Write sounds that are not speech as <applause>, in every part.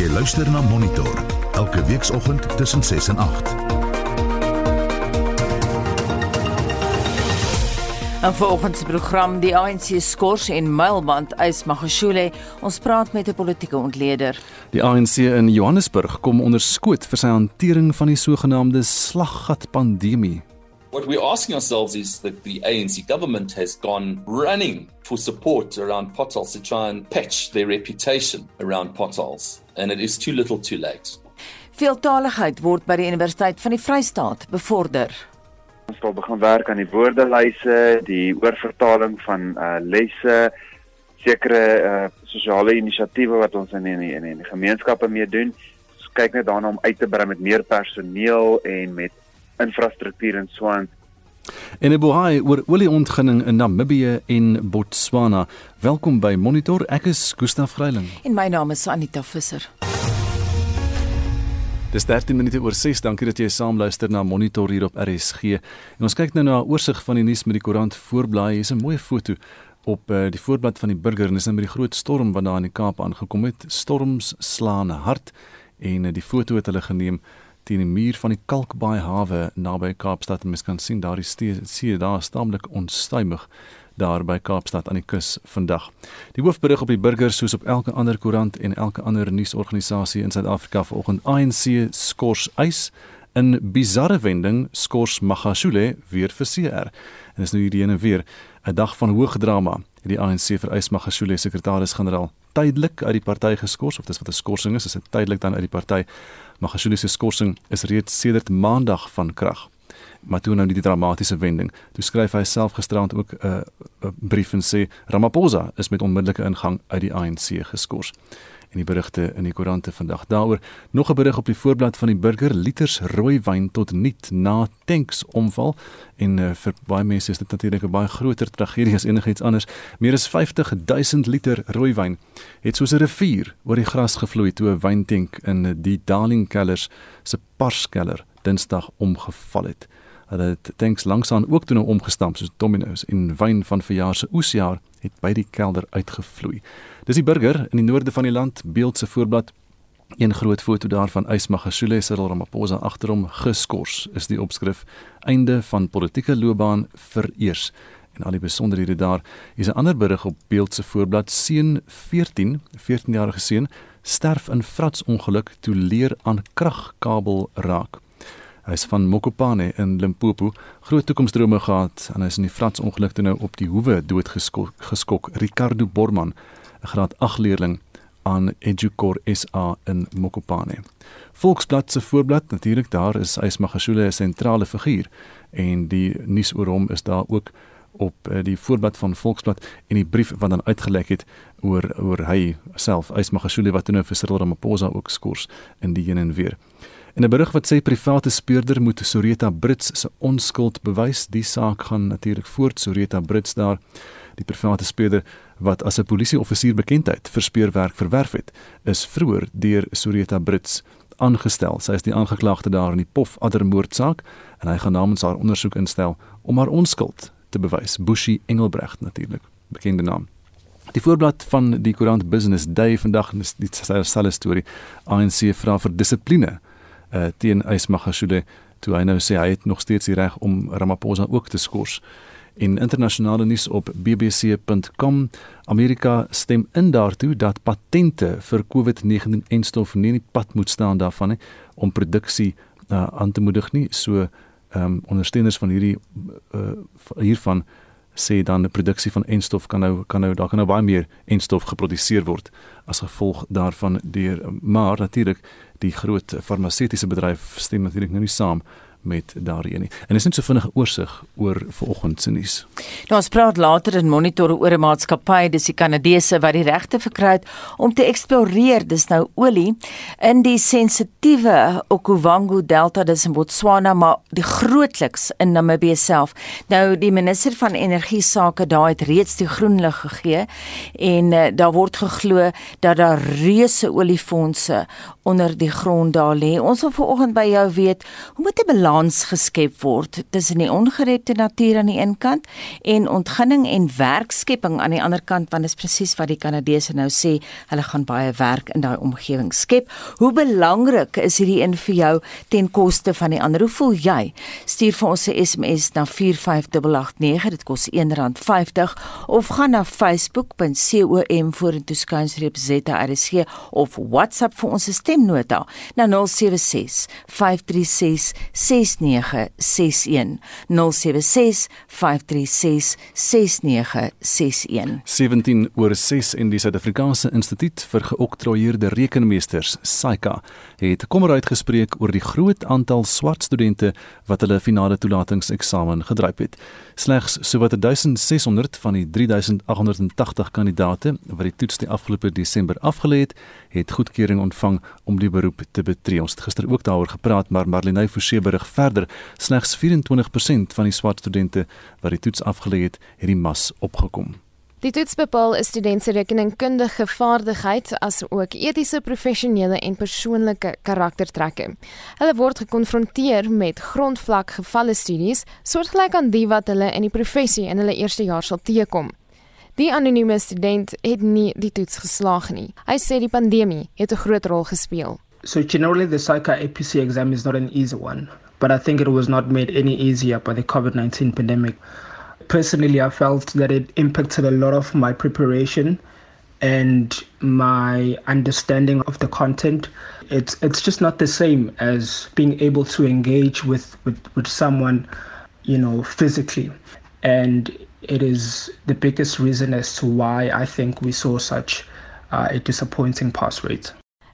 Jy luister na Monitor elke weekoggend tussen 6 en 8. En volgens die program die ANC skors en mylband eis Magashule, ons praat met 'n politieke ontleder. Die ANC in Johannesburg kom onder skoot vir sy hantering van die sogenaamde slaggat pandemie. What we're asking ourselves is that the ANC government has gone running for support around potholes to try and patch their reputation around potholes. And it is too little too late. Veeltaligheid word by die Universiteit van die Vrystaat bevorder. Ons sal begin werk aan die woordelyse, die oorvertaling van uh lesse, sekere uh sosiale inisiatiewe wat ons in in in die gemeenskappe mee doen. Ons kyk net daarna om uit te brei met meer personeel en met infrastruktuur en so aan. En ebohai oor olieontginning in Namibië en Botswana. Welkom by Monitor. Ek is Gustaf Greiling. En my naam is Anita Visser. Dis 13 minute oor 6. Dankie dat jy saam luister na Monitor hier op RSG. En ons kyk nou na 'n oorsig van die nuus met die koerant voorblaai. Hier is 'n mooi foto op uh, die voorblad van die Burger en dis nou met die groot storm wat daar in die Kaap aangekom het. Storms slaan hard en uh, die foto het hulle geneem teen die muur van die Kalkbaai hawe naby Kaapstad en mens kan sien daardie see daar staamlik onstuimig daar by Kaapstad aan die kus vandag. Die hoofberig op die burger soos op elke ander koerant en elke ander nuusorganisasie in Suid-Afrika vanoggend ANC skors eis in bizarre wending skors Magashule weer vir CR. En is nou hierdie ene weer 'n dag van hoë drama. Die ANC vereis Magashule sekretaris-generaal tydelik uit die party geskort of dis wat 'n skorsing is, is dit tydelik dan uit die party. Magashule se skorsing is reeds sedert maandag van krag. Maar toe nou die dramatiese wending. Toe skryf hy self gisterand ook 'n uh, brief en sê Ramaphosa is met onmiddellike ingang uit die ANC geskort en die berigte in die koerante vandag. Daaroor nog 'n berig op die voorblad van die Burger liters rooi wyn tot niet na tanks omval en uh, vir baie mense is dit natuurlik 'n baie groter tragedie as enigiets anders. Meer as 50 000 liter rooi wyn het soos 'n rivier oor die gras gevloei toe 'n wyntank in die Darling Kellers se Parskeller Dinsdag omgeval het. Hulle het tanks langsaan ook toe nou omgestamp soos domino's en wyn van verjaar se oesjaar het by die kelder uitgevloei. Dis die burger in die noorde van die land, beeld se voorblad. Een groot foto daarvan Ysmagashule Cyril Ramaphosa agterom geskort is die opskrif einde van politieke loopbaan vereers en al die besonderhede daar is 'n ander berig op beeld se voorblad seun 14 14-jarige seun sterf in fratsongeluk toe leer aan kragkabel raak Hy is van Mokopane in Limpopo. Groot toekomsdrome gehad en hy is in die fratsongeluk toe nou op die hoewe doodgeskok. Geskok. Ricardo Borman, 'n graad 8 leerling aan Educor SA in Mokopane. Volksblad se voorblad natuurlik daar is Ysmagashule 'n sentrale figuur en die nuus oor hom is daar ook op uh, die voorblad van Volksblad en die brief wat dan uitgelek het oor oor hy self Ysmagashule wat nou vir Cyril Ramaphosa ook skors in die heen en weer. In 'n berig wat sê private speurder moet Soreta Brits se onskuld bewys, die saak gaan natuurlik voort Soreta Brits daar. Die private speurder wat as 'n polisieoffisier bekendheid vir speurwerk verwerf het, is vroeër deur Soreta Brits aangestel. Sy is die aangeklaagde daar in die Pof addermoordsaak en hy gaan namens haar ondersoek instel om haar onskuld te bewys. Bushi Engelbrecht natuurlik, bekende naam. Die voorblad van die koerant Business Day vandag is dieselfde storie. ANC vra vir dissipline uh, teen Ysmagashule toe hy nou sê hy het nog steeds die reg om Ramaphosa ook te skors. In internasionale nuus op bbc.com Amerika stem in daartoe dat patente vir COVID-19-enstof nie in die pad moet staan daarvan nie om produksie uh, aan te moedig nie. So ehm um, ondersteuners van hierdie uh, hiervan sê dan die produksie van enstof kan nou kan nou daar kan nou baie meer enstof geproduseer word as gevolg daarvan deur. Maar natuurlik die groot farmaseutiese bedryf stem natuurlik nou nie saam met daardie nie. En is net so vinnige oorsig oor vanoggend se nuus. Nou ons praat later in monitor oor 'n maatskappy, dis die Kanadese wat die regte verkry het om te eksploreer, dis nou olie in die sensitiewe Okavango Delta dis in Botswana, maar die grootliks in Namibië self. Nou die minister van energie sake daar het reeds die groen lig gegee en uh, daar word geglo dat daar reuse oliefondse onder die grond daar lê. Ons wil vanoggend by jou weet, hoe moet 'n balans geskep word tussen die ongerepte natuur aan die een kant en ontginning en werkskepping aan die ander kant want dit is presies wat die Kanadese nou sê hulle gaan baie werk in daai omgewing skep. Hoe belangrik is hierdie een vir jou ten koste van die ander? Hoe voel jy? Stuur vir ons 'n SMS na 45889 dit kos R1.50 of gaan na facebook.com vorentoe skynstreep ZRSG of WhatsApp vir ons stemnota na 076 536 6961 076 536 6961 17 oor 6 in die Suid-Afrikaanse Instituut vir Geoktroeëerde Rekenmeesters SAICA het kommer uitgespreek oor die groot aantal swart studente wat hulle finale toelatingseksamen gedryf het. Slegs sowat 1600 van die 3880 kandidaate wat die toets die afgelope Desember afgelê het, het goedkeuring ontvang om die beroep te betree. Ons het gister ook daaroor gepraat, maar Marlene Forsie berig verder, slegs 24% van die swart studente wat die toets afgelê het, het die mas opgekom. Die toets bepaal 'n student se rekeningkundige vaardigheid as ook etiese, professionele en persoonlike karaktertrekke. Hulle word gekonfronteer met grondvlak gevalle studies, soortgelyk aan die wat hulle in die professie in hulle eerste jaar sal teekom. Die anonieme student het nie die toets geslaag nie. Hy sê die pandemie het 'n groot rol gespeel. So generally the PSYCA APC exam is not an easy one, but I think it was not made any easier by the COVID-19 pandemic. personally, I felt that it impacted a lot of my preparation and my understanding of the content. It's it's just not the same as being able to engage with, with, with someone, you know, physically. And it is the biggest reason as to why I think we saw such uh, a disappointing pass rate.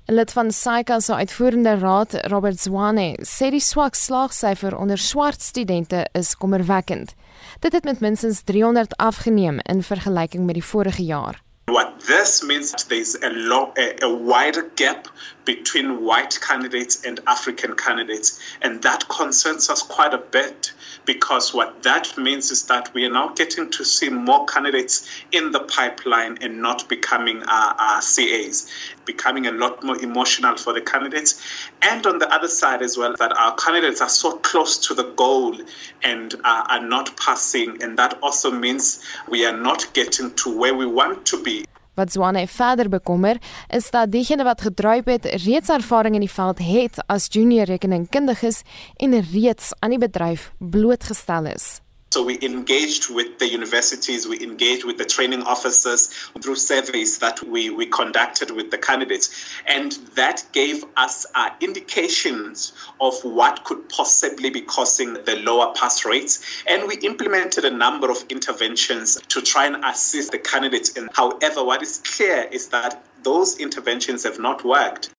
Lid van SAICA se uitvoerende raad, Robert Zwane, sê die swak slaagsyfer onder swart studente is kommerwekkend. Dit het met minstens 300 afgeneem in vergelyking met die vorige jaar. What this means there's a, lo- a, a wider gap between white candidates and African candidates, and that concerns us quite a bit because what that means is that we are now getting to see more candidates in the pipeline and not becoming uh, uh, CAs, becoming a lot more emotional for the candidates. And on the other side as well, that our candidates are so close to the goal and uh, are not passing, and that also means we are not getting to where we want to be. Wat Zwane verder bekommer, is dat diegene wat gedryf het, reeds ervaring in die veld het as junior rekeningkundiges en reeds aan die bedryf blootgestel is. So we engaged with the universities, we engaged with the training officers through surveys that we, we conducted with the candidates. And that gave us uh, indications of what could possibly be causing the lower pass rates. And we implemented a number of interventions to try and assist the candidates. And however, what is clear is that those interventions have not worked.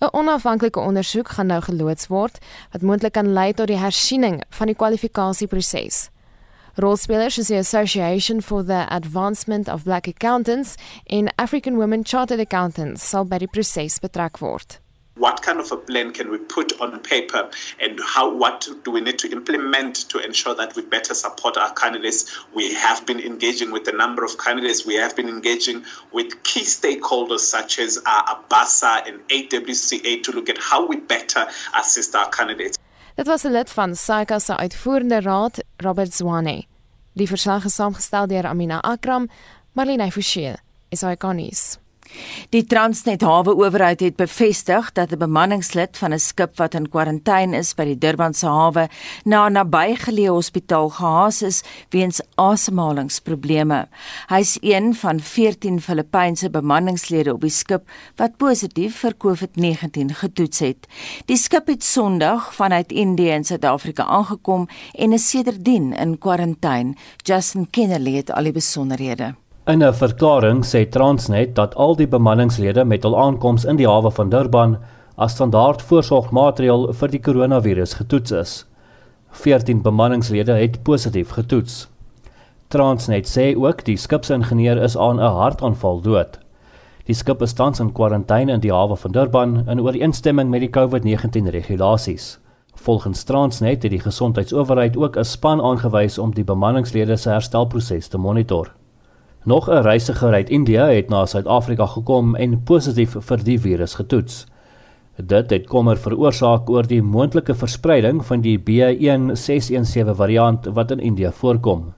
'n Onafhanklike ondersoek gaan nou geloods word wat moontlik kan lei tot die hersiening van die kwalifikasieproses. Rolspelers soos the Association for the Advancement of Black Accountants en African Women Chartered Accountants sal by die proses betrek word. What kind of a plan can we put on paper and how what do we need to implement to ensure that we better support our candidates? We have been engaging with a number of candidates. We have been engaging with key stakeholders such as uh, ABASA and AWCA to look at how we better assist our candidates. Dit was 'n lid van SAICA se uitvoerende raad, Robert Zwane. Die verslag is saamgestel deur Amina Akram, Marlene Forsie, SAICA-nuus. Die Transnet Hawe Owerheid het bevestig dat 'n bemanningslid van 'n skip wat in kwarantyne is by die Durbanse hawe na 'n nabygeleë hospitaal gehaas is weens asemhalingsprobleme. Hy's een van 14 Filippynse bemanningslede op die skip wat positief vir COVID-19 getoets het. Die skip het Sondag vanuit Indië in Suid-Afrika aangekom en is sedertdien in kwarantyne. Justin Kennedy het al die besonderhede. In 'n verklaring sê Transnet dat al die bemanningslede met hul aankoms in die hawe van Durban as standaard voorsorgmaatreël vir die koronavirus getoets is. 14 bemanningslede het positief getoets. Transnet sê ook die skipsingenieur is aan 'n hartaanval dood. Die skip is tans in kwarantyne in die hawe van Durban in ooreenstemming met die COVID-19 regulasies. Volgens Transnet het die gesondheidsowerheid ook 'n span aangewys om die bemanningslede se herstelproses te monitor. Nog 'n reisiger uit Indië het na Suid-Afrika gekom en positief vir die virus getoets. Dit het kommer veroorsaak oor die moontlike verspreiding van die B1617 variant wat in Indië voorkom.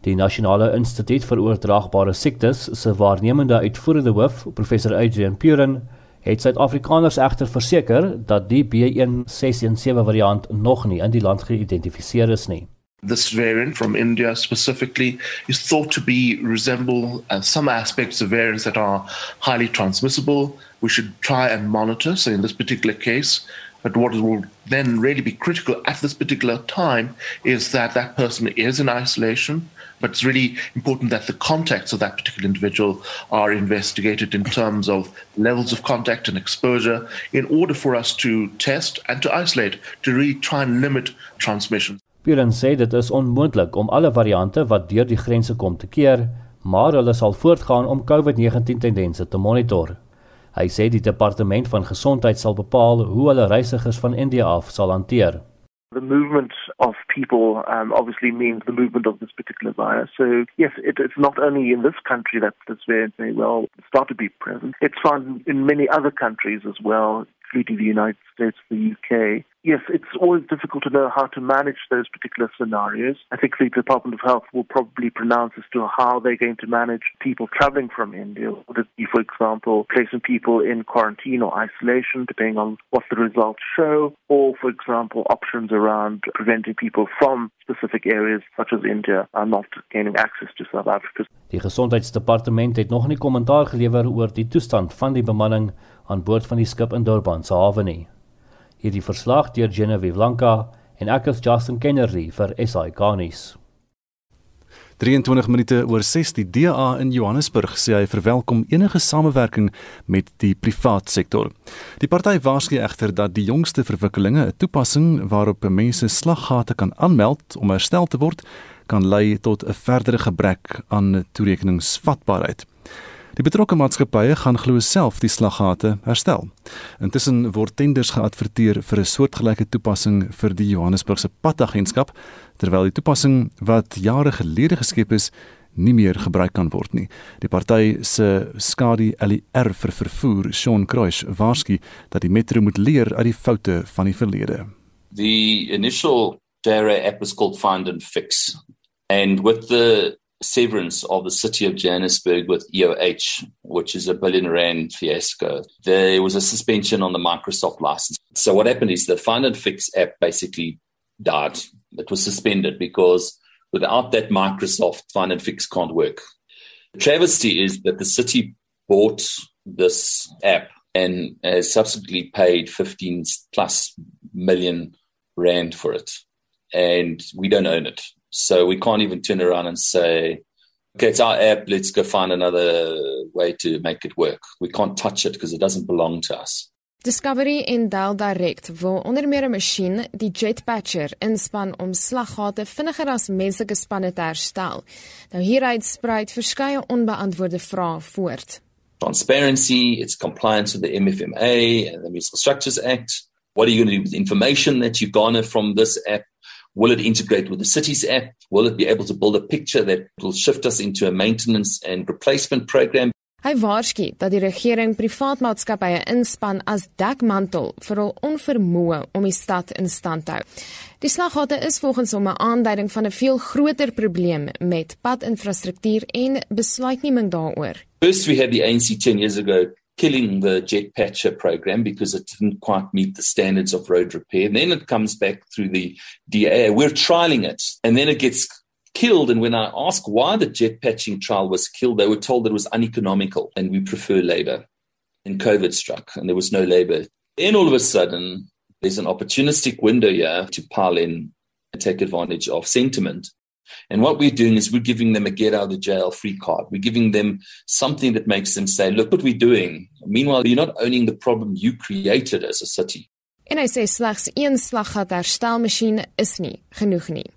Die Nasionale Instituut vir Oordraagbare Siektes se waarnemende uitvoerende hoof, professor Adrian Puren, het Suid-Afrikaners egter verseker dat die B1617 variant nog nie in die land geïdentifiseer is nie. This variant from India specifically is thought to be resemble uh, some aspects of variants that are highly transmissible. We should try and monitor. So in this particular case, but what will then really be critical at this particular time is that that person is in isolation. But it's really important that the contacts of that particular individual are investigated in terms of levels of contact and exposure in order for us to test and to isolate, to really try and limit transmission. Buren sê dit is onmoontlik om alle variante wat deur die grense kom te keer, maar hulle sal voortgaan om COVID-19 tendense te monitor. Hy sê die departement van gesondheid sal bepaal hoe hulle reisigers van India af sal hanteer. The movement of people um, obviously means the movement of this particular virus. So, yes, it, it's not only in this country that this variant may well start to be present. It's found in many other countries as well, including the United States, the UK. Yes, it's always difficult to know how to manage those particular scenarios. I think the Department of Health will probably pronounce as to how they're going to manage people traveling from India. Would it be, for example, placing people in quarantine or isolation, depending on what the results show, or, for example, options around preventing people from specific areas such as India are not gaining access to South Africa. Die gesondheidsdepartement het nog nie kommentaar gelewer oor die toestand van die bemanning aan boord van die skip in Durban se hawe nie hierdie verslag deur Genevieve Blanca en ek is Justin Kennedy vir SI Garnis. 23 minute oor 6 die DA in Johannesburg sê hy verwelkom enige samewerking met die privaat sektor. Die party waarsku egter dat die jongste verwikkelinge 'n toepassing waarop mense slaggate kan aanmeld om herstel te word kan lei tot 'n verdere gebrek aan toerekeningsvatbaarheid. Die betrokke maatskappye gaan glo self die slaggate herstel. Intussen word tenders geadverteer vir 'n soortgelyke toepassing vir die Johannesburgse padagentskap, terwyl die toepassing wat jare gelede geskep is, nie meer gebruik kan word nie. Die party se skadu LR vir vervoer, Sean Kruis, waarsku dat die metro moet leer uit die foute van die verlede. The initial DARE app was called Find and Fix. And with the severance of the city of Johannesburg with EOH, which is a billion rand fiasco. There was a suspension on the Microsoft license. So what happened is the Find and Fix app basically died. It was suspended because without that Microsoft Find and Fix can't work. The travesty is that the city bought this app and has subsequently paid 15 plus million rand for it. And we don't own it. So we can't even turn around and say, okay, it's our app, let's go find another way to make it work. We can't touch it because it doesn't belong to us. Discovery en Dell Direct wil onder meer 'n masjien, die Jetpatcher, inspan om slaggate vinniger as menslike spanne te herstel. Nou hieruit spruit verskeie onbeantwoorde vrae voort. Transparency, its compliance with the MFMA and the Municipal Structures Act. What are you going to do with the information that you garner from this app? Will it integrate with the city's app? Will it be able to build a picture that will shift us into a maintenance and replacement program? Hy waarsku dat die regering privaat maatskappye inspan as dekmantel vir hul onvermoë om die stad in stand te hou. Die slaggate is volgens hom 'n aanduiding van 'n veel groter probleem met padinfrastruktuur en besluitneming daaroor. First we had the ANC 10 years ago killing the jet patcher program because it didn't quite meet the standards of road repair. And then it comes back through the DA. We're trialing it. And then it gets killed. And when I ask why the jet patching trial was killed, they were told that it was uneconomical and we prefer labor. And COVID struck and there was no labor. Then all of a sudden, there's an opportunistic window here to pile in and take advantage of sentiment. And what we're doing is we're giving them a get out of jail free card. We're giving them something that makes them say, look what we're doing. Meanwhile, you're not owning the problem you created as a city. En hy sê slegs een slaggat herstelmasjien is nie genoeg nie.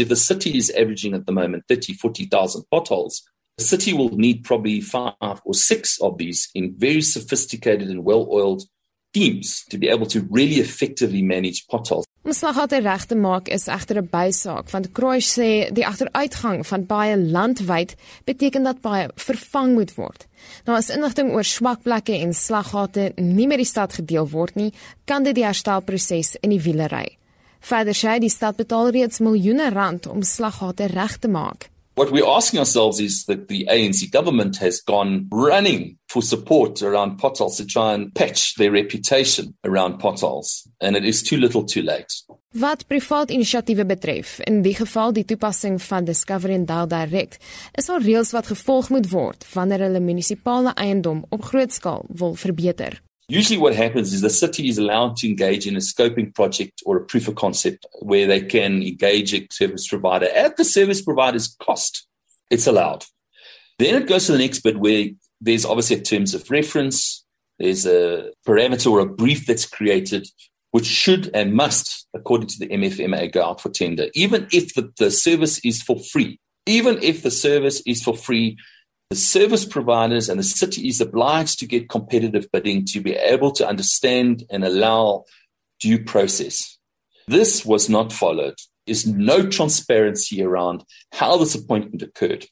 If the city is averaging at the moment 30, 40,000 potholes, the city will need probably five or six of these in very sophisticated and well-oiled teams to be able to really effectively manage potholes. Om slaggate reg te maak is egter 'n bysaak want Kroes sê die agteruitgang van baie landwyd beteken dat baie vervang moet word. Nou as inligting oor swak plekke en slaggate nie met die stad gedeel word nie, kan dit die herstelproses in die wiele ry. Verder sê die stad betaal reeds miljoene rand om slaggate reg te maak. What we're asking ourselves is that the ANC government has gone running for support around potholes to try and patch their reputation around potholes, and it is too little too late. Wat privaat inisiatiewe betref, in die geval die toepassing van Discovery and Dial Direct, is daar reëls wat gevolg moet word wanneer hulle munisipale eiendom op groot skaal wil verbeter. Usually, what happens is the city is allowed to engage in a scoping project or a proof of concept where they can engage a service provider at the service provider's cost. It's allowed. Then it goes to the next bit where there's obviously a terms of reference, there's a parameter or a brief that's created, which should and must, according to the MFMA, go out for tender, even if the, the service is for free. Even if the service is for free, the service providers and the city is obliged to get competitive bidding to be able to understand and allow due process. This was not followed. There's no transparency around how this appointment occurred.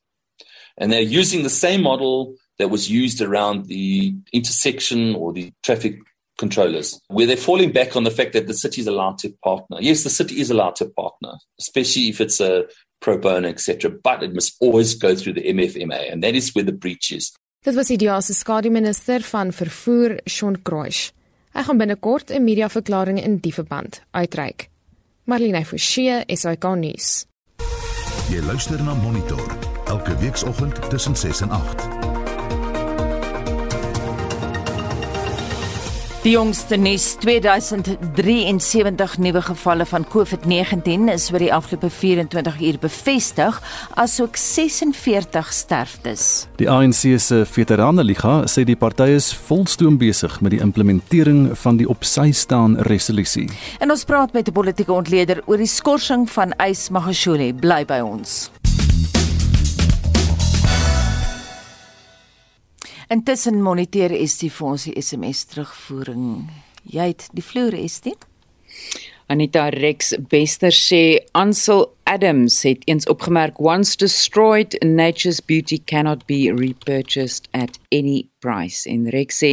And they're using the same model that was used around the intersection or the traffic controllers, where they're falling back on the fact that the city is allowed to partner. Yes, the city is allowed to partner, especially if it's a pro bono, etc. But it must always go through the MFMA, and that is where the breach is. Dit was die DEA se skademinister van vervoer, Shaun Kroes. Hy gaan binnekort 'n mediaverklaring in die verband uitreik. Marlene Forsie, SAK nuus. Jy luister na Monitor elke weekoggend tussen 6 en 8. Die jongste nuus 2073 nuwe gevalle van COVID-19 is oor die afgelope 24 uur bevestig, asook 46 sterftes. Die ANC se Veteranenliga sê die party is volstoom besig met die implementering van die op sy staan resolusie. En ons praat met 'n politieke ontleder oor die skorsing van Ys Magashule. Bly by ons. Intussen moniteer Estie vir ons die SMS terugvoering. Jy het die vloer Estie? Anita Rex Bester sê Ansel Adams het eens opgemerk once destroyed nature's beauty cannot be repurchased at any price en Rex sê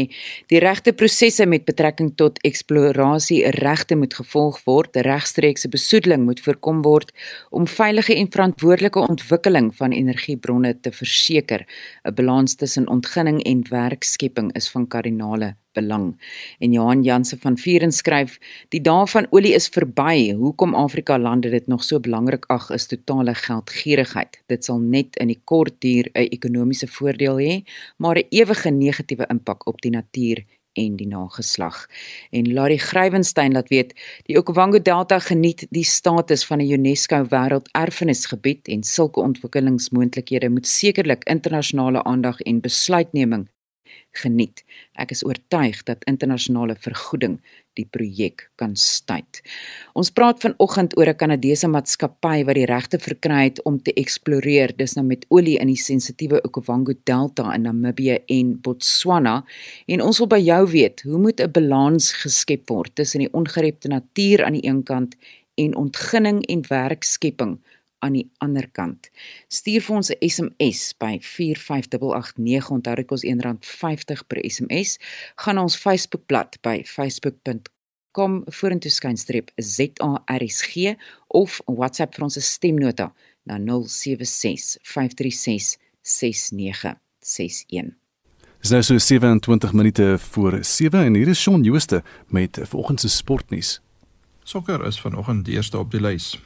die regte prosesse met betrekking tot eksplorasie regte moet gevolg word regstreekse besoedeling moet voorkom word om veilige en verantwoordelike ontwikkeling van energiebronne te verseker 'n balans tussen ontginning en werkskepping is van kardinale belang. En Johan Janse van Vuren skryf: "Die dae van olie is verby. Hoekom Afrika lande dit nog so belangrik ag is totale geldgierigheid. Dit sal net in die kort duur 'n ekonomiese voordeel hê, maar 'n ewige negatiewe impak op die natuur en die nageslag. En Larry Grywenstein laat weet, die Okavango Delta geniet die status van 'n UNESCO Wêrelderfenisgebied en sulke ontwikkelingsmoontlikhede moet sekerlik internasionale aandag en besluitneming geniet. Ek is oortuig dat internasionale vergoeding die projek kan stuit. Ons praat vanoggend oor 'n Kanadese maatskappy wat die regte verkry het om te eksploreer dis nou met olie in die sensitiewe Okavango Delta in Namibië en Botswana en ons wil by jou weet, hoe moet 'n balans geskep word tussen die ongerepte natuur aan die een kant en ontginning en werkskepping aan die ander kant. Stuur vir ons 'n SMS by 45889 onthou dit kos R1.50 per SMS. Gaan ons Facebookblad by facebook.com vorentoe skynstreep ZARSG of WhatsApp vir ons stemnota na 076 536 6961. Dis nou so 27 minute voor 7 en hier is Shaun Jooste met vanoggend se sportnuus. Sokker is vanoggend eerste op die lys.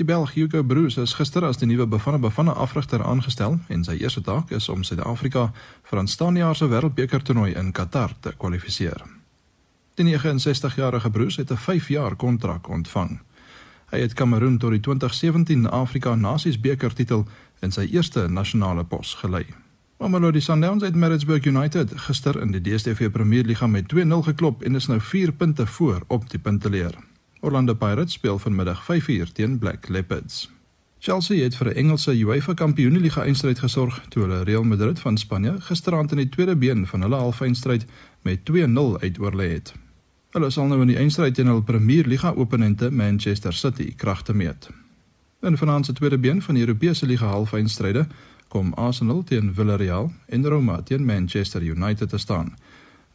Die Belg Hugo Broos is gister as die nuwe bevanne bevanne afrigter aangestel en sy eerste taak is om Suid-Afrika vir aanstaande jaar se wêreldbeker toernooi in Qatar te kwalifiseer. Die 69-jarige Broos het 'n 5-jaar kontrak ontvang. Hy het Kameroen tot die 2017 Afrika Nasiesbeker titel in sy eerste nasionale pos gelei. Mamelodi Sundowns het Maritzburg United gister in die DStv Premier Liga met 2-0 geklop en is nou 4 punte voor op die punteleer. Orlando Pirates speel vanmiddag 5uur teen Black Leopards. Chelsea het vir 'n Engelse UEFA Kampioenligga eindstryd gesorg toe hulle Real Madrid van Spanje gisteraand in die tweede been van hulle halfeindstryd met 2-0 uitoorlê het. Hulle sal nou in die eindstryd teen hul Premier Liga oponente Manchester City kragte meet. In vanaand se tweede been van die Europese Liga halfeindstryde kom Arsenal teen Villarreal en Roma teen Manchester United te staan.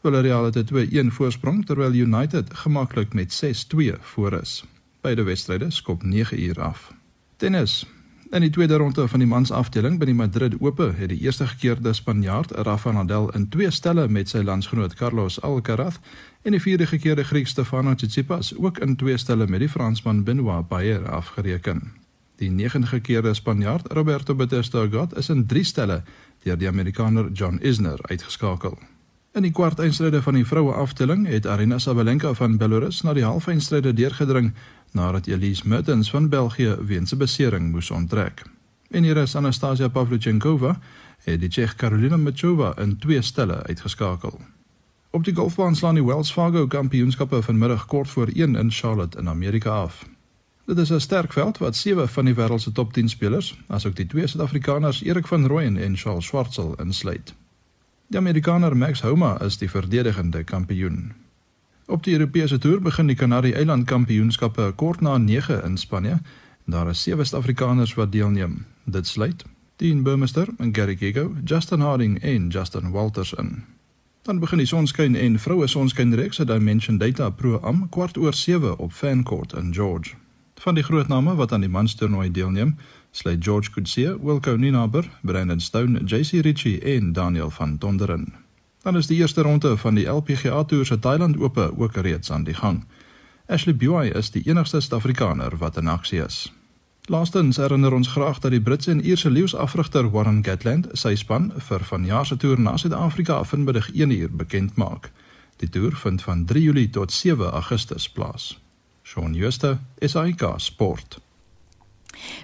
Villarreal het 'n 2-1 voorsprong terwyl United gemaklik met 6-2 voor is. Beide wedstryde skop 9 uur af. Tennis. In die tweede ronde van die mansafdeling by die Madrid Ope het die eerste gekeerde Spanjaard Rafa Nadal in twee stelle met sy landsgenoot Carlos Alcaraz en die vierde gekeerde Griek Stefanos Tsitsipas ook in twee stelle met die Fransman Benoit Paire afgereken. Die negende gekeerde Spanjaard Roberto Bautista Agut is in drie stelle deur die Amerikaner John Isner uitgeskakel. In die kwartfinale van die vroue afdeling het Arina Sabalenka van Belarus na die halffinale deurgedring nadat Elise Mertens van België weens 'n besering moes onttrek. En hier is Anastasia Pavlyuchenkova het die Tsjeeg Karolina Machova in twee stelle uitgeskakel. Op die golfbaan slaan die Wells Fargo Kampioenskappe vanmiddag kort voor 1 in Charlotte in Amerika af. Dit is 'n sterk veld wat sewe van die wêreld se top 10 spelers, asook die twee Suid-Afrikaners Erik van Rooyen en Charles Schwartzel insluit. Die Amerikaner Max Homa is die verdedigende kampioen. Op die Europese toer begin die Kanarie-eiland kampioenskappe kort na 9 in Spanje. Daar is sewe Suid-Afrikaners wat deelneem. Dit sluit Dean Burmester en Gary Gigo, Justin Harding en Justin Walters in. Dan begin die sonskyn en vroue sonskyn reeks se Dimension Data Pro Am kwart oor 7 op Fancourt in George. Van die groot name wat aan die manstoernooi deelneem, sluit George Coetzee, Wilco Ninaber, Brandon Stone, JC Ritchie en Daniel van Tonderen. Dan is die eerste ronde van die LPGA Tour se Thailand Ope ook reeds aan die gang. Ashley Buy is die enigste Suid-Afrikaner wat in aksie is. Laastens herinner ons graag dat die Britse en Ierse leeuafrigter Warren Gatland sy span vir vanjaar se toer na Suid-Afrika vanmiddag 1uur bekend maak. Die toer vind van 3 Julie tot 7 Augustus plaas. Shaun Schuster, SAK Sport.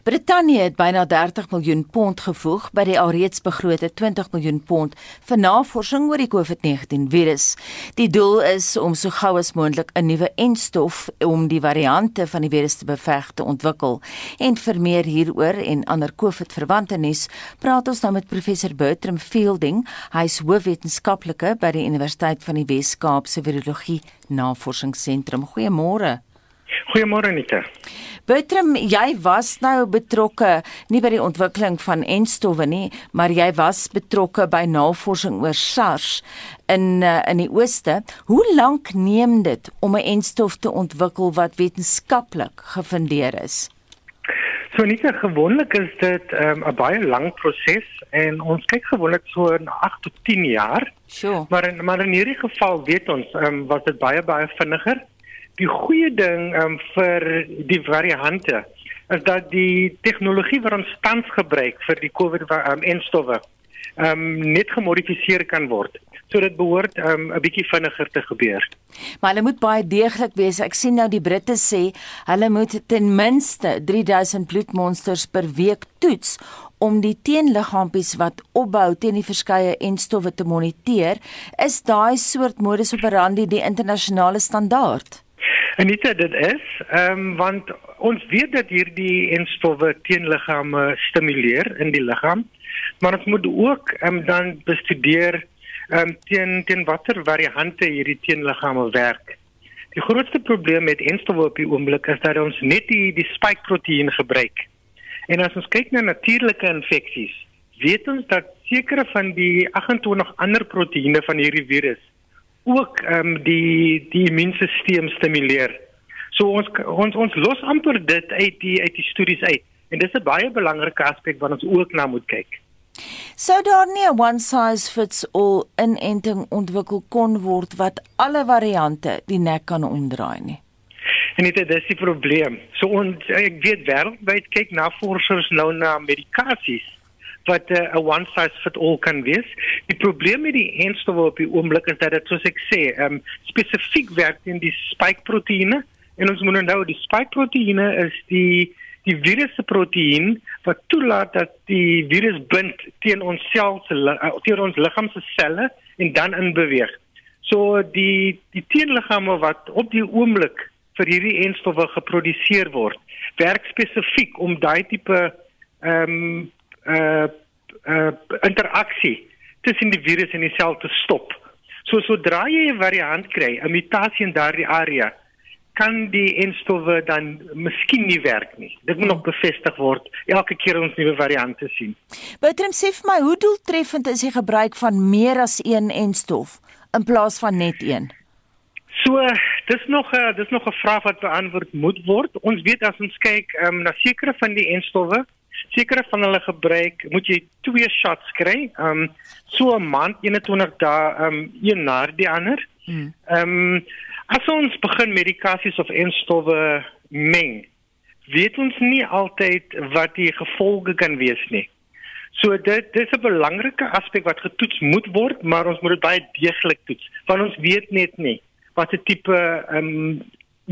Brittanje het byna 30 miljoen pond gevoeg by die alreeds begrote 20 miljoen pond vir navorsing oor die COVID-19 virus. Die doel is om so gou as moontlik 'n nuwe enstof om die variante van die virus te beveg te ontwikkel. En vir meer hieroor en ander COVID-verwante nuus, praat ons nou met professor Bertram Fielding. Hy is hoofwetenskaplike by die Universiteit van die Wes-Kaap se Virologie Navorsingsentrum. Goeiemôre. Goeiemôre Anita. Bertram, jy was nou betrokke nie by die ontwikkeling van enstowwe nie, maar jy was betrokke by navorsing oor SARS in uh, in die ooste. Hoe lank neem dit om 'n enstof te ontwikkel wat wetenskaplik gefundeer is? So nie gewoonlik is dit ehm, 'n um, baie lang proses en ons kyk gewoonlik so na 8 tot 10 jaar. Sure. Maar in maar in hierdie geval weet ons um, was dit baie baie vinniger die goeie ding um, vir die variante is dat die tegnologie wat ons tans gebruik vir die COVID um, enstowwe um, net gemodifiseer kan word. So dit behoort um, 'n bietjie vinniger te gebeur. Maar hulle moet baie deeglik wees. Ek sien nou die Britte sê hulle moet ten minste 3000 bloedmonsters per week toets om die teenliggaampies wat opbou teen die verskeie enstowwe te moniteer. Is daai soort modus operandi die internasionale standaard? En dit dit is, ehm um, want ons weet dat hierdie enstowwe teenliggame stimuleer in die liggaam, maar ons moet ook ehm um, dan bestudeer ehm um, teen teen watter variante hierdie teenliggame werk. Die grootste probleem met enstowwe op die oomblik is dat ons net die die spike proteïen gebruik. En as ons kyk na natuurlike infeksies, weet ons dat sekere van die 28 ander proteïene van hierdie virus ook ehm um, die die immuunstelsel stimuleer. So ons ons ons los amper dit uit die uit die studies uit. En dis 'n baie belangrike aspek wat ons ook na moet kyk. Sou daar nie 'n one size fits all inenting ontwikkel kon word wat alle variante die nek kan omdraai nie? En dit is die probleem. So ons ek weet wêreldwyd kyk navorsers nou na medikasies wat eh, 'n uh, one size fit all kan wees. Die probleem met die enstowwe op die oomblik is dat dit soos ek sê, um, spesifiek werk in die spike proteïene en ons moet nou die spike proteïene is die die virus se proteïen wat toelaat dat die virus bind teen ons sel se uh, teen ons liggaam se selle en dan in beweeg. So die die teenliggame wat op die oomblik vir hierdie enstowwe geproduseer word, werk spesifiek om daai tipe ehm um, uh uh interaksie tussen die virus en die sel te stop. So sodra jy 'n variant kry, 'n mutasie in daardie area, kan die enstowwe dan miskien nie werk nie. Dit moet nog bevestig word elke keer ons nuwe variante sien. Bertram sê vir my, hoe doeltreffend is die gebruik van meer as een enstof in plaas van net een? So, dis nog 'n dis nog 'n vraag wat beantwoord moet word. Ons weet as ons kyk um, na sekere van die enstowwe, sekere van hulle gebruik, moet jy twee shots kry. Ehm um, so 'n maand 21 dae ehm um, een na die ander. Hmm. Ehm um, as ons begin medikasies of enstowwe meng, weet ons nie altyd wat die gevolge kan wees nie. So dit dis 'n belangrike aspek wat getoets moet word, maar ons moet dit baie deeglik toets, want ons weet net nie wat 'n tipe ehm um,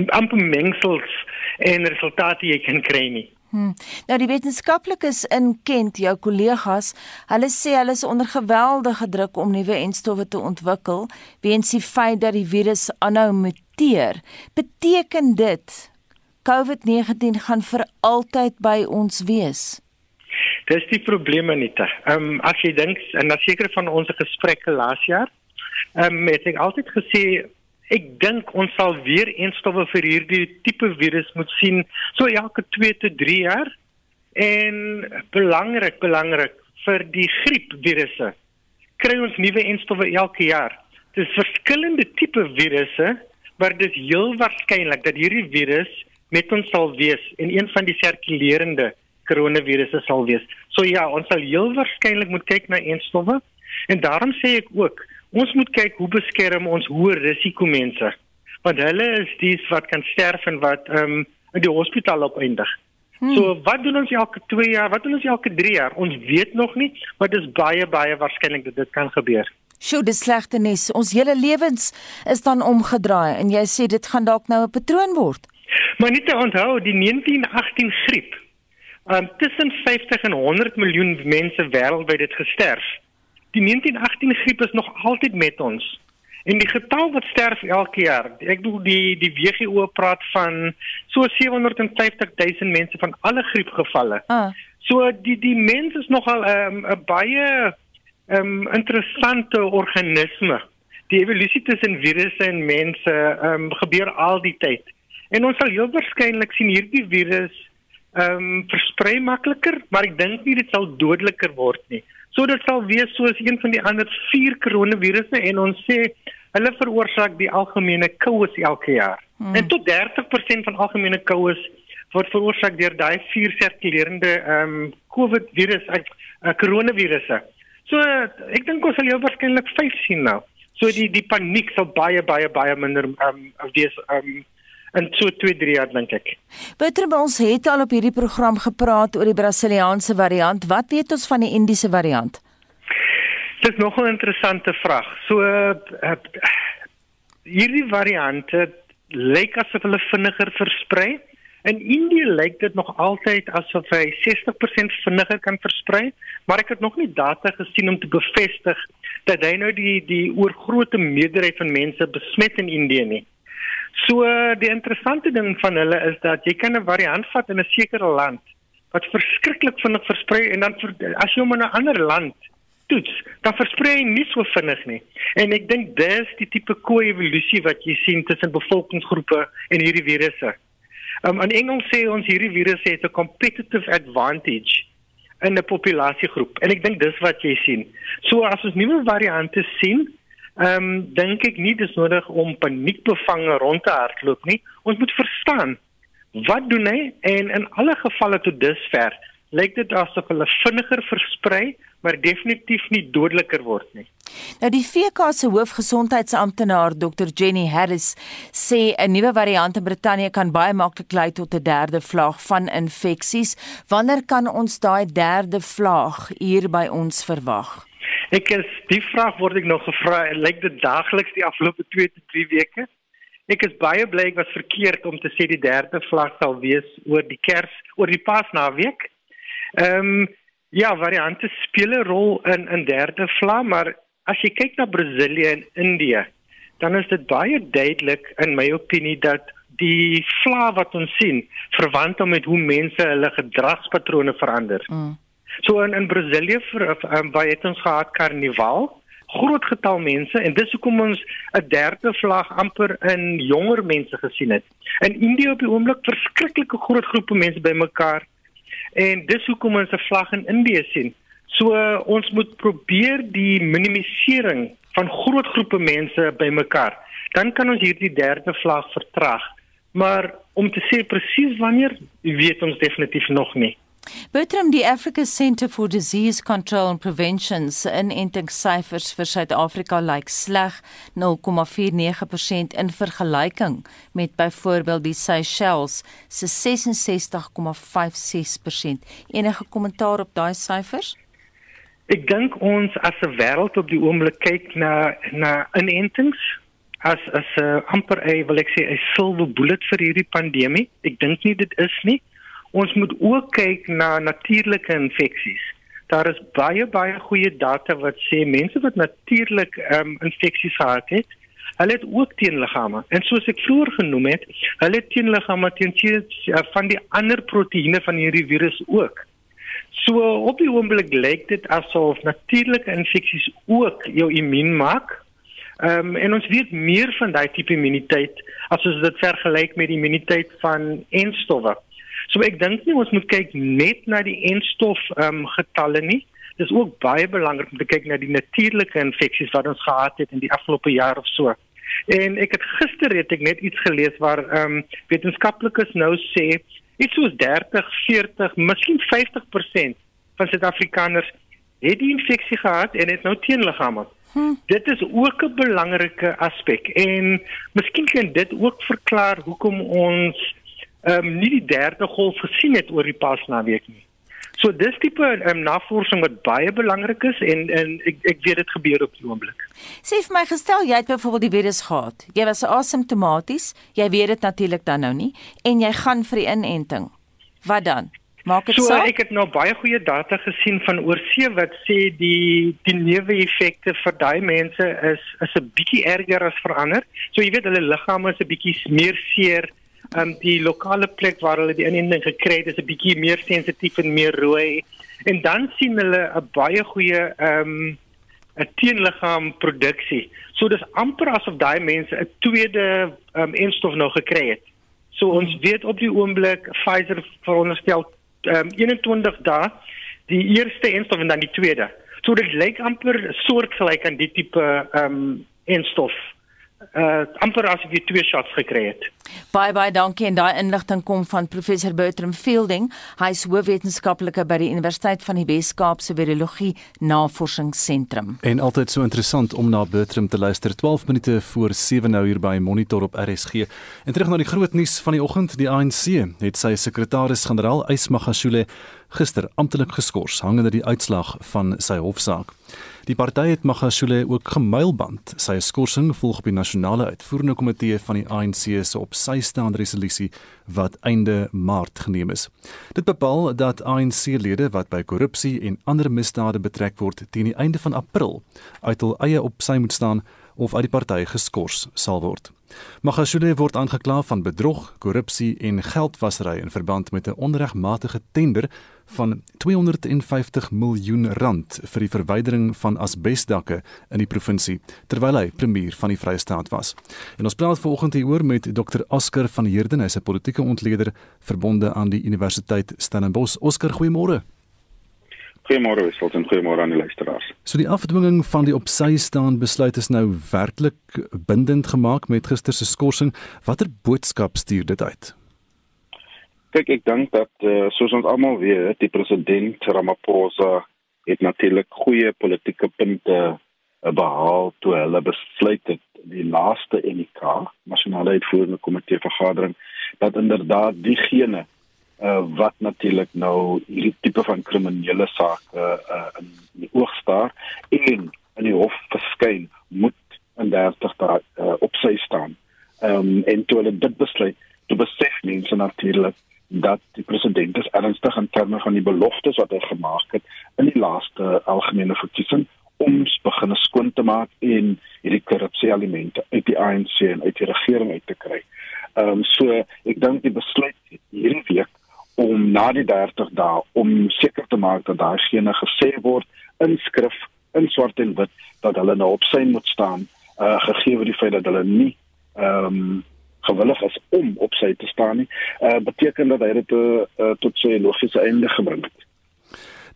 amper mengsels en resultate jy kan kry nie. Hmm. Nou die wetenskaplikes in Kent, jou kollegas, hulle sê hulle is onder geweldige druk om nuwe enstowwe te ontwikkel weens die feit dat die virus aanhou muteer. Beteken dit COVID-19 gaan vir altyd by ons wees? Dis die probleem net. Ehm um, as jy dink en na sekere van ons gesprekke laas jaar, ehm um, het ek altyd gesê Ek dink ons sal weer eenstowwe vir hierdie tipe virus moet sien so elke 2 tot 3 jaar. En belangrik, belangrik vir die griepvirusse. Kry ons nuwe eenstowwe elke jaar. Dis verskillende tipe virusse, maar dit is heel waarskynlik dat hierdie virus met ons sal wees en een van die sirkulerende koronavirusse sal wees. So ja, ons sal heel waarskynlik moet kyk na eenstowwe en daarom sê ek ook Ons moet kyk hoe beskerm ons hoë risiko mense. Want hulle is dies wat kan sterf en wat ehm um, in die hospitaal opeindig. Hmm. So wat doen ons elke 2 jaar? Wat doen ons elke 3 jaar? Ons weet nog nie, maar dit is baie baie waarskynlik dat dit kan gebeur. Sjoe, dis slegte nuus. Ons hele lewens is dan omgedraai en jy sê dit gaan dalk nou 'n patroon word. Maar net onthou, die 1918 griep. Um, tussen 50 en 100 miljoen mense wêreldwyd het gesterf. Die 1918 griep is nog altyd met ons. En die getal wat sterf elke jaar, ek bedoel die die WHO praat van so 750 000 mense van alle griepgevalle. Ah. So die die mens is nogal 'n um, baie um, interessante organisme. Die evolusie tussen virusse en mense um, gebeur al die tyd. En ons sal heel waarskynlik sien hierdie virus ehm um, versprei makliker, maar ek dink nie dit sal dodeliker word nie. So dit sal wees soos een van die ander vier koronavirusse en ons sê hulle veroorsaak die algemene koues elke jaar. Hmm. En tot 30% van algemene koues word veroorsaak deur daai vier sirkulerende ehm um, COVID virus, uh, koronavirusse. So uh, ek dink ons sal jou waarskynlik 5 sien nou. So die die paniek sal baie baie baie minder ehm um, wees ehm um, in so 2 3 jaar dink ek. Peter, ons het al op hierdie program gepraat oor die Brasiliaanse variant. Wat weet ons van die Indiese variant? Dit is nog 'n interessante vraag. So uh, uh, hierdie variante lyk asof hulle vinniger versprei. In Indië lyk dit nog altyd asof hy 60% vinniger kan versprei, maar ek het nog nie data gesien om te bevestig dat hy nou die die oorgrootste meerderheid van mense besmet in Indië nie. So die interessante ding van hulle is dat jy kan 'n variant vat in 'n sekere land wat verskriklik vinnig versprei en dan as jy hom in 'n ander land toets, dan versprei hy nie so vinnig nie. En ek dink dis die tipe ko-evolusie wat jy sien tussen bevolkingsgroepe en hierdie virusse. Um, in Engels sê ons hierdie virus het 'n competitive advantage in 'n populasiegroep en ek dink dis wat jy sien. So as ons nuwe variante sien, Ehm um, dink ek nie dis nodig om paniekbevange rond te hardloop nie. Ons moet verstaan wat doen hy en in alle gevalle tot dusver lyk dit asof hulle vinniger versprei, maar definitief nie dodeliker word nie. Nou die VK se hoofgesondheidsamptenaar Dr Jenny Harris sê 'n nuwe variant in Brittanje kan baie maklik lei tot 'n derde vlaag van infeksies. Wanneer kan ons daai derde vlaag hier by ons verwag? Ek is die vraag word ek nog gevra, lyk dit daagliks die afgelope 2 tot 3 weke. Ek is baie bly ek was verkeerd om te sê die derde vlak sal wees oor die Kers, oor die Paasnaweek. Ehm um, ja, variante speel 'n rol in in derde vlak, maar as jy kyk na Brasilië en Indië, dan is dit baie duidelik in my opinie dat die vlak wat ons sien verwant hom met hoe mense hulle gedragspatrone verander. Mm. So in in Brasilië vir um, waar het ons gehad karnaval groot getal mense en dis hoekom ons 'n derde vlag amper in jonger mense gesien het. In Indië op die oomblik verskriklike groot groepe mense bymekaar en dis hoekom ons 'n vlag in Indië sien. So uh, ons moet probeer die minimisering van groot groepe mense bymekaar. Dan kan ons hierdie derde vlag vertraag. Maar om te sê presies wanneer, weet ons definitief nog nie. Bertram die Africa Centre for Disease Control and Prevention se inentingssyfers vir Suid-Afrika lyk sleg 0,49% in vergelyking met byvoorbeeld die Seychelles se 66,56%. Enige kommentaar op daai syfers? Ek dink ons as 'n wêreld op die oomblik kyk na na inentings as as 'n uh, amper 'n wil ek sê 'n silver bullet vir hierdie pandemie. Ek dink nie dit is nie. Ons moet ook kyk na natuurlike infeksies. Daar is baie baie goeie data wat sê mense wat natuurlik ehm um, infeksies gehad het, hulle het ook teenliggame. En soos ek vroeër genoem het, hulle het teenliggame teen uh, van die ander proteïene van hierdie virus ook. So op die oomblik lyk dit asof natuurlike infeksies ook jou immuun maak. Ehm um, en ons weet meer van daai tipe immuniteit as ons dit vergelyk met die immuniteit van enstowwe. So ek dink nie ons moet kyk net na die enstof ehm um, getalle nie. Dis ook baie belangrik om te kyk na die natuurlike infeksies wat ons gehad het in die afgelope jaar of so. En ek het gister het ek net iets gelees waar ehm um, wetenskaplikes nou sê iets soos 30, 40, miskien 50% van Suid-Afrikaners het die infeksie gehad en het nou teenliggame. Hmm. Dit is ook 'n belangrike aspek en miskien kan dit ook verklaar hoekom ons ehm um, nie die derde golf gesien het oor die pasnaweek nie. So dis tipe ehm um, navorsing wat baie belangrik is en en ek ek weet dit gebeur op die oomblik. Sê vir my gestel jy het byvoorbeeld die virus gehad. Jy was asymptomaties. Jy weet dit natuurlik dan nou nie en jy gaan vir die inenting. Wat dan? Maak dit so. So ek het nou baie goeie data gesien van oorsee wat sê die die neeweffekte vir daai mense is is 'n bietjie erger as vir ander. So jy weet hulle liggame is 'n bietjie meer seer um, die lokale plek waar hulle die inenting gekry het is 'n bietjie meer sensitief en meer rooi en dan sien hulle 'n baie goeie ehm um, 'n teenliggaam produksie. So dis amper asof daai mense 'n tweede ehm um, enstof nou gekry het. So ons hmm. weet op die oomblik Pfizer veronderstel ehm um, 21 dae die eerste enstof en dan die tweede. So dit lyk amper soortgelyk aan die tipe ehm um, enstof uh amper asof jy twee shots gekry het. Baie baie dankie en daai inligting kom van professor Bertram Fielding. Hy is hoofwetenskaplike by die Universiteit van die Wes-Kaap se Virologie Navorsingsentrum. En altyd so interessant om na Bertram te luister 12 minute voor 7 nou hier by Monitor op RSG. En terug na die groot nuus van die oggend, die ANC het sy sekretaris-generaal Ysmagashule gister amptelik geskort hangende die uitslag van sy hofsaak. Die party het Magashule ook gemuilband. Sy skorsing volg op die nasionale uitvoerende komitee van die ANC se op sy staande resolusie wat einde Maart geneem is. Dit bepaal dat ANC-lede wat by korrupsie en ander misdade betrek word teen die einde van April uit hul eie op sy moet staan of uit die party geskort sal word. Magashule word aangekla van bedrog, korrupsie en geldwasery in verband met 'n onregmatige tender van 250 miljoen rand vir die verwydering van asbesdakke in die provinsie terwyl hy premier van die Vrye State was. En ons praat vanoggend hieroor met Dr. Oscar van Heerden, hy's 'n politieke ontleder verbonde aan die Universiteit Stellenbosch. Oscar, goeiemôre. Goeiemôre Wessels en goeiemôre aan die luisteraars. So die afdwinging van die opsy staan besluit is nou werklik bindend gemaak met gister se skorsing. Watter boodskap stuur dit uit? Kyk, ek dink dat uh, soos ons almal weet, die president Ramaphosa het natuurlik goeie politieke punte uh, behaal toe hulle besluit het die laaste NK, nasionale uitvoerende komitee vergadering, dat inderdaad diegene uh, wat natuurlik nou hierdie tipe van kriminele sake uh, in die oog staar en in die hof verskyn moet in 30 dae uh, op sy staan. Ehm um, en toe hulle dit besluit, toe besef mense natuurlik dat die president is ernstig in terme van die beloftes wat hy gemaak het in die laaste algemene verkiesing om begin skoon te maak en hierdie korrupsie elemente uit die ANC en uit die regering uit te kry. Ehm um, so ek dink die besluit hierdie week om na die 30 dae om seker te maak dat daar geen gesê word in skrif in swart en wit dat hulle nou op sy moet staan uh gegee die feit dat hulle nie ehm um, gewillig is om op sy te staan nie uh beteken dat hy dit uh, tot sy logiese einde gebring het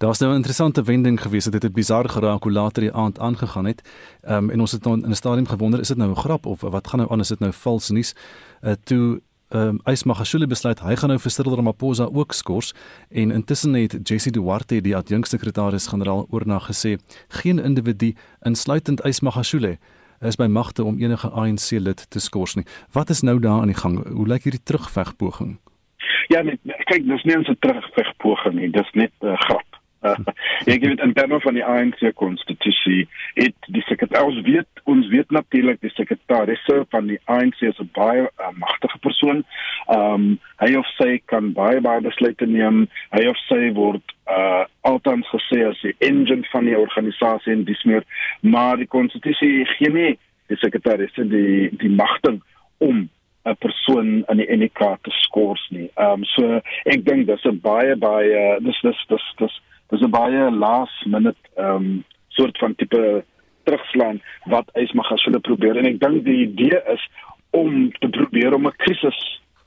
Daar's nou 'n interessante wending gewees dit het bizar geraak hoe later die aand aangegaan het. Ehm um, en ons het nou in 'n stadium gewonder is dit nou 'n grap of wat gaan nou aan is dit nou vals nuus? Uh toe ehm um, Ysmagashule besluit hy gaan nou vir Cyril Ramaphosa ook skors en intussen het Jesse Duarte die adjunksekretaris-generaal oornag gesê geen individu insluitend Ysmagashule is by magte om enige ANC lid te skors nie. Wat is nou daar aan die gang? Hoe lyk hierdie terugvegpoging? Ja, nee, kyk, dis nie 'n terugvegpoging nie, dis net 'n uh, grap. Uh, <laughs> ek weet in terme van die ANC konstitusie het die sekretaris weet ons weet natuurlik die sekretaris van die ANC is 'n baie uh, magtige persoon. Ehm um, hy of sy kan baie baie besluite neem. Hy of sy word uh altans gesê as die engine van die organisasie en dis meer maar die konstitusie gee nie die sekretaris die die magte om 'n persoon in die NK te skors nie. Ehm um, so ek dink dis 'n baie baie dis dis dis dis dis 'n baie last minute ehm um, soort van tipe terugslaan wat Ysmagashule probeer en ek dink die idee is om te probeer om 'n krisis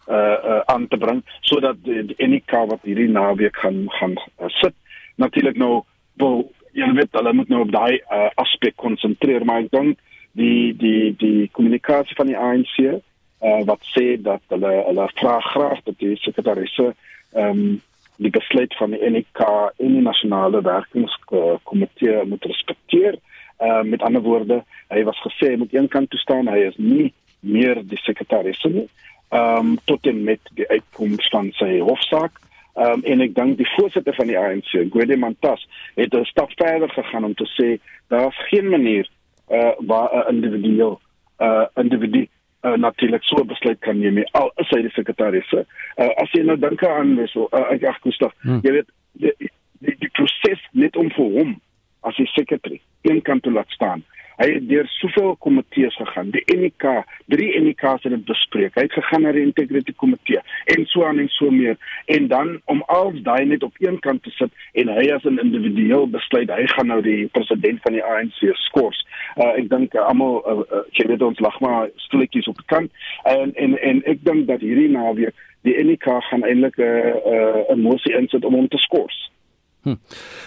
uh, uh aan te bring sodat die NK wat hierdie naweek gaan gaan uh, sit natuurlik nou wil jy weet hulle moet nou op daai uh, aspek konsentreer maar ek dink die die die kommunikasie van die ANC uh, wat sê dat hulle hulle vra graag dat die sekretarisse ehm um, die besluit van die NK en die nasionale werkingskomitee moet respekteer. Uh met ander woorde, hy was gesê hy moet eenkant toe staan, hy is nie meer die sekretaris nie. Ehm um, tot en met die uitkoms van sy hofsaak. Ehm um, en ek dink die voorsitter van die ANC, Gwede Mantas, het 'n stap verder gegaan om te sê daar's geen manier uh waar 'n individu uh individu uh, natuurlik so besluit kan neem al is hy die sekretaris. Uh, as jy nou dink aan so uh, ek ag Gustav, hmm. jy weet die, die, die proses net om vir hom as die sekretary een kant te laat staan Hy het deur soveel komitees gegaan. Die NK, drie NK's het dit bespreek. Hy het gegaan na die integrity komitee en so aan en so meer. En dan om als daai net op een kant te sit en hy as 'n individueel besluit hy gaan nou die president van die ANC skors. Uh, ek dink uh, almal uh, uh, jy weet ons lag maar stilletjies op kant en en en ek dink dat hierdie naweek die NK gaan eintlik 'n uh, uh, 'n mosie insit om hom te skors. Hm.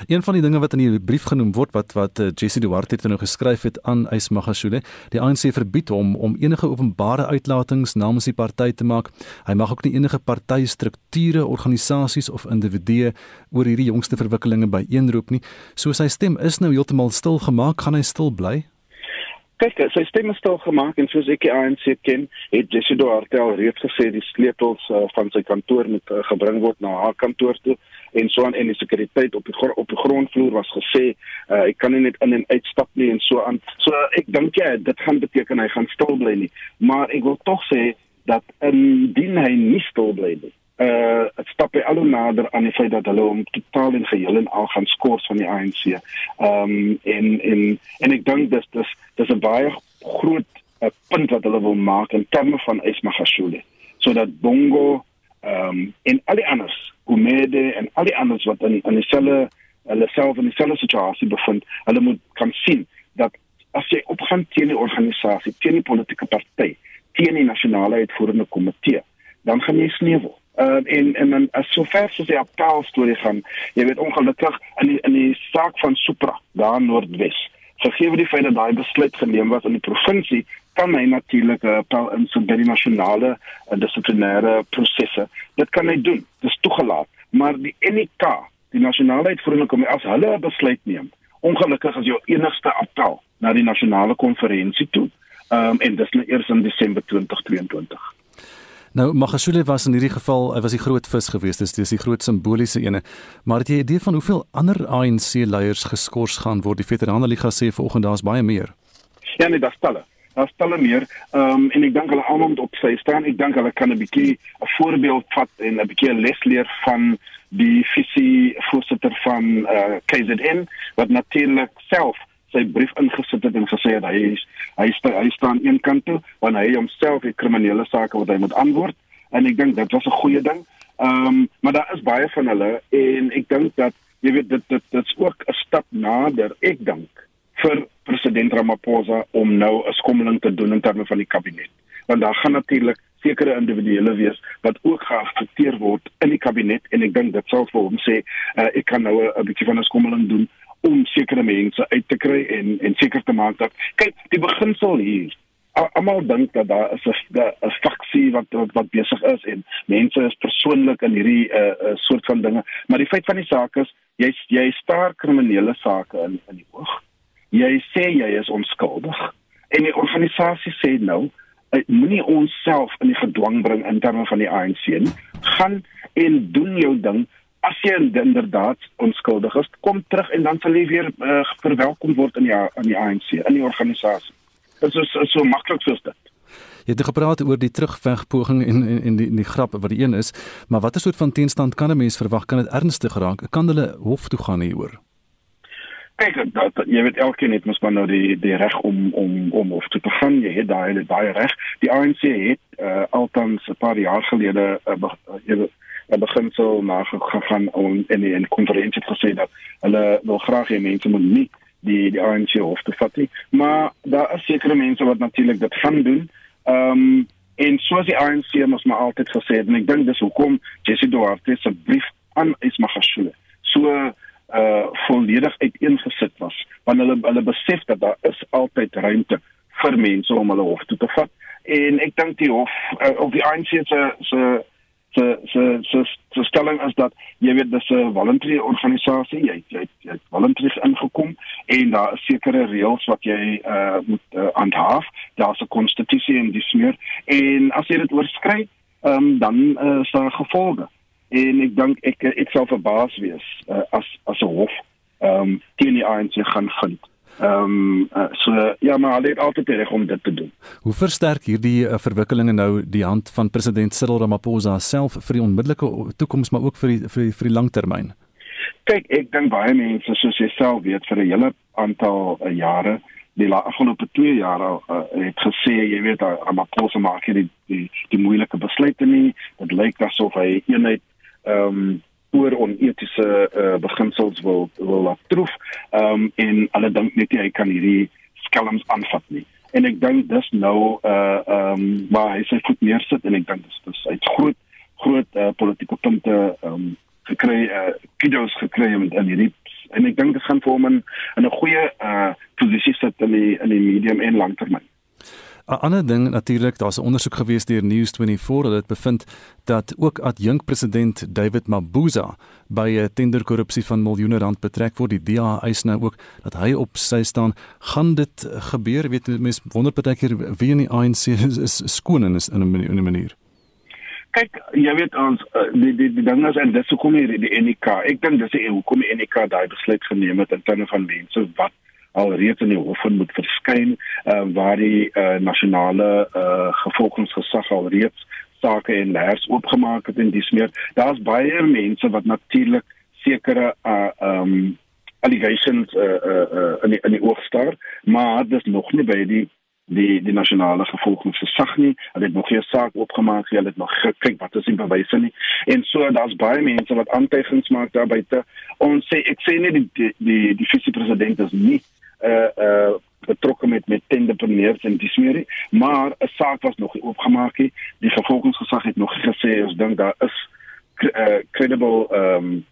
Een van die dinge wat in die brief genoem word wat wat uh, Jesse Duarte het nou geskryf het aan Ysmagashule, die ANC verbied hom om enige openbare uitlatings namens die party te maak. Hy mag ook nie enige partystrukture, organisasies of individue oor hierdie jongste verwikkelinge byeenroep nie. So sy stem is nou heeltemal stil gemaak, gaan hy stil bly? Kyk, sy stem is stil gemaak en soos ek die ANC ken, het Jesse Duarte al reeds gesê die sleutels uh, van sy kantoor moet uh, gebring word na haar kantoor toe en so aan en die sekuriteit op die op die grondvloer was gesê uh, hy kan nie net in en uitstap nie en so aan. So ek dink ja, dit gaan beteken hy gaan stil bly nie. Maar ek wil tog sê dat indien hy nie stil bly nie uh stap by al hoe nader aan die feit dat hulle hom totaal en geheel en al gaan skors van die ANC. Ehm um, en en en ek dink dis dis dis 'n baie groot uh, punt wat hulle wil maak in terme van Ismagashule sodat Bongo ehm um, en al die anders Gumede en al die anders wat in in dieselfde hulle self in dieselfde situasie bevind, hulle moet kan sien dat as jy opgaan teen die organisasie, teen die politieke party, teen die nasionale uitvoerende komitee, dan gaan jy sneuwel. Uh, en en dan as sover soos die appel storie gaan, jy weet ongelukkig in die in die saak van Supra daar in Noordwes. Gegee die feit dat daai besluit geneem was in die provinsie, kan hy natuurlik 'n uh, appel insit by die nasionale uh, dissiplinêre prosesse. Dit kan hy doen. Dis toegelaat. Maar die NK, die nasionale uitvoerende komitee, as hulle 'n besluit neem, ongelukkig as jou enigste appel na die nasionale konferensie toe. Ehm um, en dis nou eers in Desember 2022. Nou Magashule was in hierdie geval, hy was die groot vis geweest, dis dis die groot simboliese ene. Maar het jy 'n idee van hoeveel ander ANC leiers geskort gaan word? Die Veteranenliga sê vanoggend daar's baie meer. Ja, nee, daar's talle daar's talle meer. Ehm um, en ek dink hulle almal moet op sy staan. Ek dink hulle kan 'n bietjie 'n voorbeeld vat en 'n bietjie 'n les leer van die visie voorsitter van eh uh, KZN wat natuurlik self sy brief ingesit het en gesê het hy is hy sta, hy staan een kant toe want hy homself het kriminele sake wat hy moet antwoord en ek dink dit was 'n goeie ding. Ehm um, maar daar is baie van hulle en ek dink dat jy weet dit dit dit's ook 'n stap nader ek dink vir president Ramaphosa om nou 'n skommeling te doen in terme van die kabinet. Want daar gaan natuurlik sekere individuele wees wat ook geaffekteer word in die kabinet en ek dink dit sal vir hom sê uh, ek kan nou 'n bietjie van 'n skommeling doen om sekere mense uit te kry en en seker te maak dat kyk die beginsel hier almal dink dat daar is 'n faksie wat wat, wat besig is en mense is persoonlik in hierdie 'n uh, uh, soort van dinge maar die feit van die saak is jy jy staar kriminele sake in in die oog. Jy sê jy is onskuldig en die organisasie sê nou moenie ons self in die gedwang bring in terme van die ANC gaan en doen jou ding as jy inderdaad onskuldig is kom terug en dan sal jy weer uh, verwelkom word in die in die ANC in die organisasie Dit is so, so maklik soos dit. Jy het gepraat oor die terugvegpoging en en en die die grap wat die een is, maar watter soort van teenstand kan 'n mens verwag? Kan dit ernstig raak? Kan hulle hof toe gaan hieroor? Kyk, dat, jy weet elkeen het mos maar nou die die reg om om om hof toe te gaan. Jy het daai daai reg. Die ANC het uh, altans 'n paar jaar gelede uh, uh, beginsel na gegaan om in 'n konferensie gesê dat hulle wil graag hê mense moet nie die die ANC hof te vat nie. Maar daar is sekere mense wat natuurlik dit gaan doen. Ehm um, en soos die ANC mos maar altyd gesê het en ek dink dis hoekom Jesse Duarte se brief aan Ismagashule so uh volledig uiteengesit was want hulle hulle besef dat daar is altyd ruimte vir mense om hulle hof toe te vat en ek dink die hof uh, of die ANC se se se se se se stelling is dat jy weet dis 'n voluntary organisasie jy jy jy voluntary ingekom en daar is sekere reëls wat jy uh moet uh, handhaaf. Daar's 'n konstitusie en dis meer en as jy dit oorskry um, dan uh, is daar gevolge. En ek dink ek ek sal verbaas wees uh, as as 'n hof um, teen die ANC gaan vind Ehm um, so ja, maar hulle het altyd reg om dit te doen. Hoe versterk hierdie uh, verwikkelinge nou die hand van president Cyril Ramaphosa self vir die onmiddellike toekoms maar ook vir die vir die, die langtermyn? Kyk, ek dink baie mense soos jouself weet vir 'n hele aantal uh, jare die afgelope 2 jaar uh, het gesê jy weet Ramaphosa maak hier die die, die moeilike besluite nie. Dit lyk asof hy eenheid ehm um, oor onetiese uh, beginsels wil wil laat troef. Ehm um, en hulle dink net hy kan hierdie skelms aanvat nie. En ek dink dis nou uh ehm um, waar hy sy voet neersit en ek dink dis dis uit groot groot uh, politieke punte ehm um, gekry uh kidos gekry in in hierdie en ek dink dit gaan vir hom in 'n goeie uh posisie sit in die in die medium en langtermyn. 'n Ander ding natuurlik, daar's 'n ondersoek gewees deur News24 dat dit bevind dat ook adjunk president David Mabuza by 'n tenderkorrupsie van miljoene rand betrek word. Die DA eis nou ook dat hy op sy staan. Gaan dit gebeur? Weet mense wonder baie keer wie in die ANC is, is skoon in 'n manier. Kyk, jy weet ons uh, die die die dinge is en dis hoekom hier die NK. Ek dink dis hoekom die NK daai besluit geneem het in terme van mense wat alreeds in die hof moet verskyn uh, waar die uh, nasionale uh, gevolgingsgesag alreeds sake en lers oopgemaak het en dis meer. Daar's baie mense wat natuurlik sekere uh, um allegations uh, uh, uh, in die, in die oog staar maar dis nog nie by die die die nasionale gevolgingsgesag nie. Hulle het nog geen saak oopgemaak hulle het nog gekyk wat is die bewyse nie. En so daar's baie mense wat aantuigings maak daar buite. Ons sê ek sê nie die die die, die vice-president is nie uh uh betrokke met met tenderpreneurs en dis meer maar 'n saak was nog oopgemaak nie die vervolgingsgesag het nog gesê ons dink daar is uh, credible um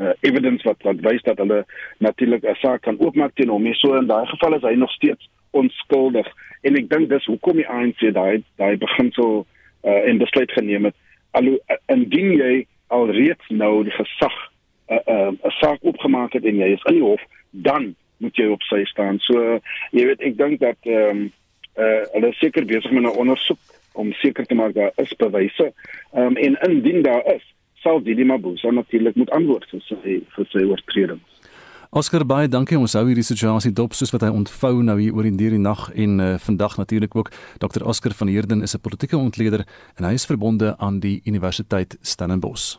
uh, evidence wat wat wys dat hulle natuurlik 'n saak kan oopmaak teen hom. So in daai geval is hy nog steeds onskuldig. En ek dink dis hoekom die ANC daai daai beginsel uh, en besluit geneem het. Al indien jy alreeds nou die gesag 'n uh, uh, saak oopgemaak het en jy is in die hof dan moet jy op sy staan. So jy weet ek dink dat ehm um, uh, hulle seker besig met 'n ondersoek om seker te maak daar is bewyse. Ehm um, en indien daar is, sal Didi Mabuza natuurlik moet antwoord vir sy vir sy oortredings. Oscar baie dankie ons hou hierdie situasie dop soos wat hy ontvou nou hier oor in die nag en uh, vandag natuurlik ook Dr Oscar van Heerden is 'n politieke ontleder en hy is verbonde aan die Universiteit Stellenbosch.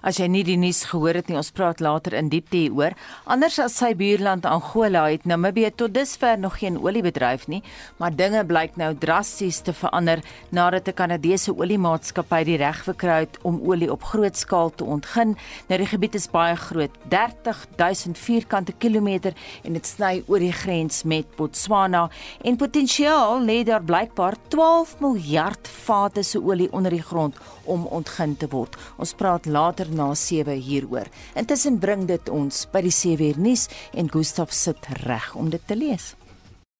As jy nie die nuus gehoor het nie, ons praat later in diepte hieroor. Anders as sy buurland Angola het Namibië tot dusver nog geen oliebedryf nie, maar dinge blyk nou drasties te verander nadat 'n Kanadese oliemaatskappy die reg verkry het om olie op groot skaal te ontgin. Nou die gebied is baie groot, 30000 vierkante kilometer en dit sny oor die grens met Botswana en potensiaal lê daar blykbaar 12 miljard vate se olie onder die grond om ontgin te word. Ons praat later na 7 hieroor. Intussen bring dit ons by die 7 uur nuus en Gustaf sit reg om dit te lees.